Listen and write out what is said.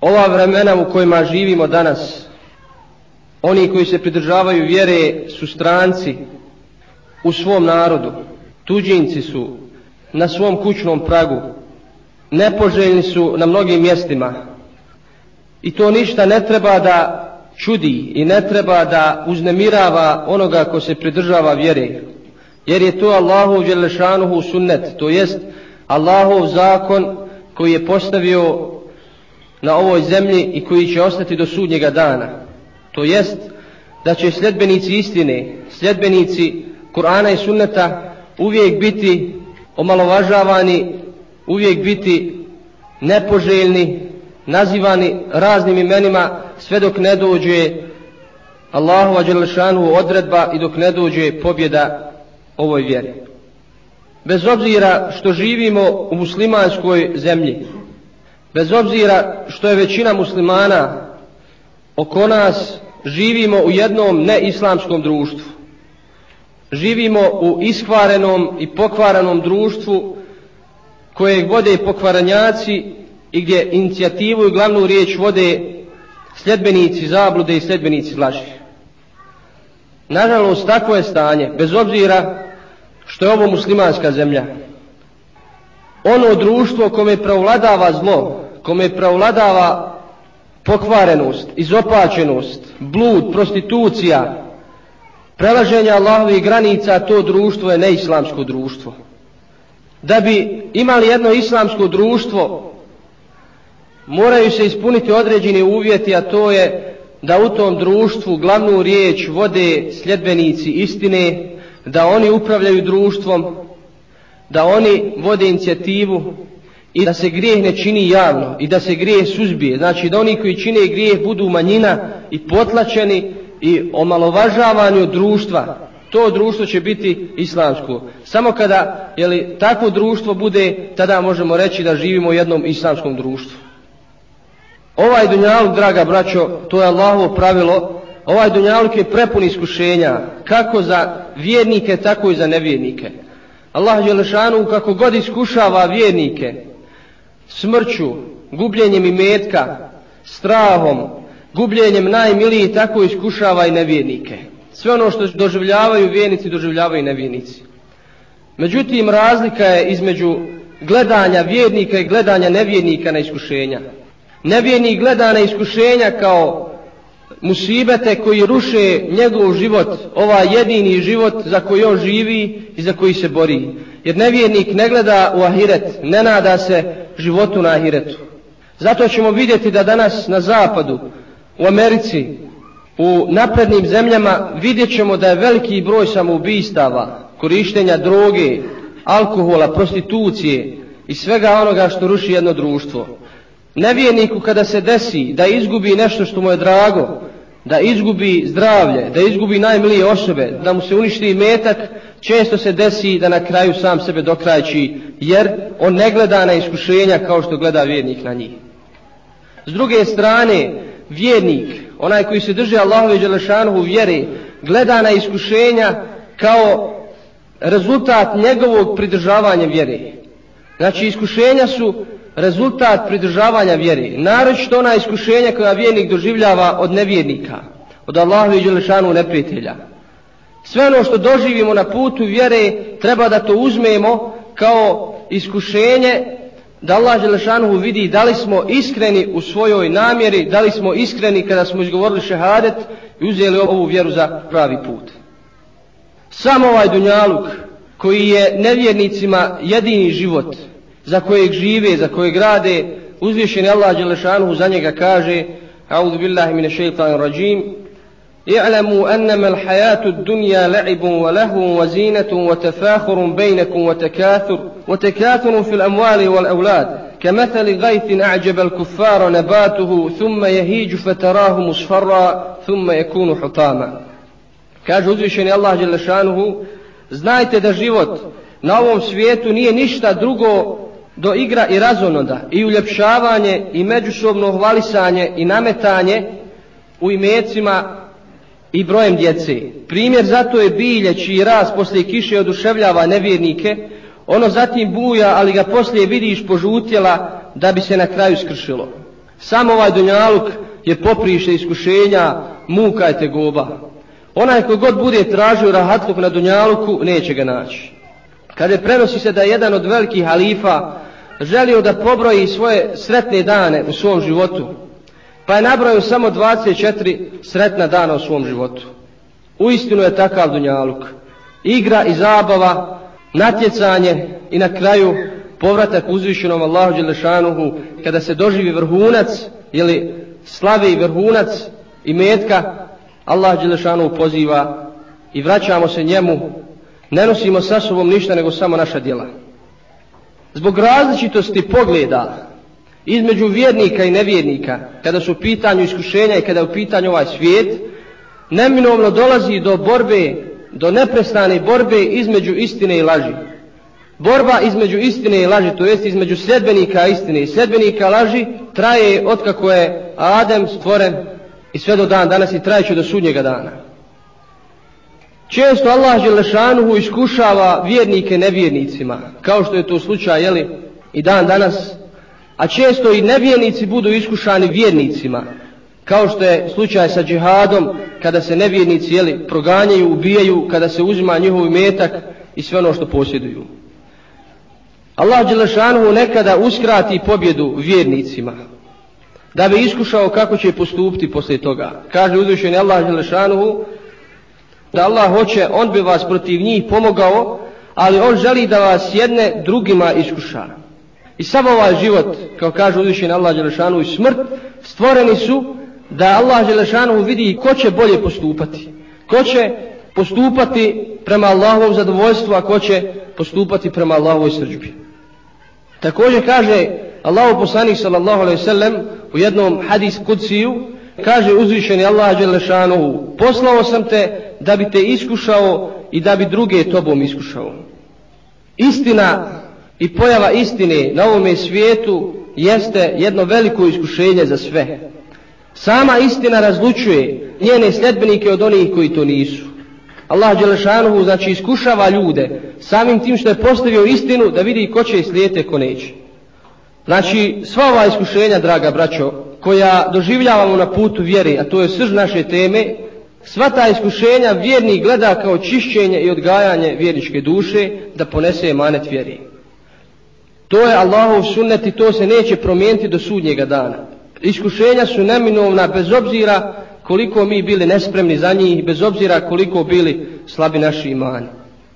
ova vremena u kojima živimo danas, oni koji se pridržavaju vjere su stranci u svom narodu, tuđinci su na svom kućnom pragu, nepoželjni su na mnogim mjestima. I to ništa ne treba da čudi i ne treba da uznemirava onoga ko se pridržava vjere. Jer je to Allahov Đelešanuhu sunnet, to jest Allahov zakon koji je postavio na ovoj zemlji i koji će ostati do sudnjega dana. To jest da će sljedbenici istine, sljedbenici Kur'ana i sunneta uvijek biti omalovažavani, uvijek biti nepoželjni, nazivani raznim imenima sve dok ne dođe Allahu Đelešanu odredba i dok ne dođe pobjeda ovoj vjeri. Bez obzira što živimo u muslimanskoj zemlji, bez obzira što je većina muslimana oko nas, živimo u jednom neislamskom društvu. Živimo u iskvarenom i pokvarenom društvu koje vode pokvaranjaci i gdje inicijativu i glavnu riječ vode sljedbenici zablude i sljedbenici laži. Nažalost, takvo je stanje, bez obzira što je ovo muslimanska zemlja. Ono društvo kome pravladava zlo, kome pravladava pokvarenost, izopačenost, blud, prostitucija, prelaženje Allahovih granica, to društvo je neislamsko društvo. Da bi imali jedno islamsko društvo, moraju se ispuniti određeni uvjeti, a to je da u tom društvu glavnu riječ vode sljedbenici istine, da oni upravljaju društvom, da oni vode inicijativu i da se grijeh ne čini javno i da se grijeh suzbije. Znači da oni koji čine grijeh budu manjina i potlačeni i omalovažavani od društva. To društvo će biti islamsko. Samo kada jeli, takvo društvo bude, tada možemo reći da živimo u jednom islamskom društvu. Ovaj dunjaluk, draga braćo, to je Allahovo pravilo, ovaj dunjaluk je prepun iskušenja, kako za vjernike, tako i za nevjernike. Allah Đelešanu kako god iskušava vjernike, smrću, gubljenjem imetka, strahom, gubljenjem najmiliji, tako iskušava i nevjernike. Sve ono što doživljavaju vjernici, doživljavaju i nevjernici. Međutim, razlika je između gledanja vjernika i gledanja nevjernika na iskušenja nevjernik gleda na iskušenja kao musibete koji ruše njegov život, ovaj jedini život za koji on živi i za koji se bori. Jer nevjernik ne gleda u ahiret, ne nada se životu na ahiretu. Zato ćemo vidjeti da danas na zapadu, u Americi, u naprednim zemljama vidjet ćemo da je veliki broj samoubistava, korištenja droge, alkohola, prostitucije i svega onoga što ruši jedno društvo. Nevjerniku kada se desi da izgubi nešto što mu je drago, da izgubi zdravlje, da izgubi najmilije osobe, da mu se uništi metak, često se desi da na kraju sam sebe dokrajči, jer on ne gleda na iskušenja kao što gleda vjernik na njih. S druge strane, vjernik, onaj koji se drži Allahove u vjere, gleda na iskušenja kao rezultat njegovog pridržavanja vjere. Znači, iskušenja su rezultat pridržavanja vjere. Naročito ona iskušenja koja vjernik doživljava od nevjernika, od Allahu i Đelešanu neprijatelja. Sve ono što doživimo na putu vjere treba da to uzmemo kao iskušenje da Allah Đelešanu vidi da li smo iskreni u svojoj namjeri, da li smo iskreni kada smo izgovorili šehadet i uzeli ovu vjeru za pravi put. Samo ovaj dunjaluk koji je nevjernicima jedini život, za kojeg žive, za kojeg rade, uzvišeni Allah Đelešanu za njega kaže A'udhu billahi mine šeitan rajim اعلموا أنما الحياة الدنيا لعب ولهو وزينة وتفاخر بينكم وتكاثر وتكاثر في الأموال والأولاد كمثل غيث أعجب الكفار نباته ثم يهيج فتراه مصفرا ثم يكون حطاما kaže uzvišeni Allah Đelešanuhu znajte da život na ovom svijetu nije ništa drugo do igra i razonoda i uljepšavanje i međusobno hvalisanje i nametanje u imecima i brojem djece. Primjer zato je bilje čiji raz poslije kiše oduševljava nevjernike, ono zatim buja, ali ga poslije vidiš požutjela da bi se na kraju skršilo. Samo ovaj dunjaluk je popriše iskušenja, muka je tegoba. Onaj koji god bude tražio rahatluk na dunjaluku, neće ga naći. Kada prenosi se da je jedan od velikih halifa želio da pobroji svoje sretne dane u svom životu, pa je nabrojio samo 24 sretna dana u svom životu. Uistinu je takav dunjaluk. Igra i zabava, natjecanje i na kraju povratak uzvišenom Allahu Đelešanuhu kada se doživi vrhunac ili slavi vrhunac i metka Allah Đelešanu poziva i vraćamo se njemu. Ne nosimo sa sobom ništa nego samo naša djela. Zbog različitosti pogleda između vjernika i nevjernika kada su u pitanju iskušenja i kada je u pitanju ovaj svijet neminovno dolazi do borbe do neprestane borbe između istine i laži. Borba između istine i laži, to jest između sedbenika istine. I sedbenika laži, traje otkako je Adem stvoren i sve do dan danas i trajeće do sudnjega dana. Često Allah Želešanuhu iskušava vjernike nevjernicima, kao što je to slučaj, jeli, i dan danas, a često i nevjernici budu iskušani vjernicima, kao što je slučaj sa džihadom, kada se nevjernici, jeli, proganjaju, ubijaju, kada se uzima njihov metak i sve ono što posjeduju. Allah Đelešanuhu nekada uskrati pobjedu vjernicima da bi iskušao kako će postupiti poslije toga. Kaže uzvišeni Allah Želešanuhu, da Allah hoće, on bi vas protiv njih pomogao, ali on želi da vas jedne drugima iskuša. I sam ovaj život, kao kaže uzvišeni Allah Želešanuhu, i smrt, stvoreni su da Allah Želešanuhu vidi ko će bolje postupati. Ko će postupati prema Allahovom zadovoljstvu, a ko će postupati prema Allahovoj srđbi. Također kaže Allahu poslanik sallallahu alejhi ve sellem u jednom hadis kudsiju kaže uzvišeni Allah dželle šanehu poslao sam te da bi te iskušao i da bi druge tobom iskušao. Istina i pojava istine na ovom svijetu jeste jedno veliko iskušenje za sve. Sama istina razlučuje njene sledbenike od onih koji to nisu. Allah Đelešanuhu znači iskušava ljude samim tim što je postavio istinu da vidi ko će slijete ko neće. Znači sva ova iskušenja draga braćo koja doživljavamo na putu vjere, a to je srž naše teme sva ta iskušenja vjerni gleda kao čišćenje i odgajanje vjerničke duše da ponese emanet vjeri. To je Allahov sunnet i to se neće promijeniti do sudnjega dana. Iskušenja su neminovna bez obzira koliko mi bili nespremni za njih, bez obzira koliko bili slabi naši imani.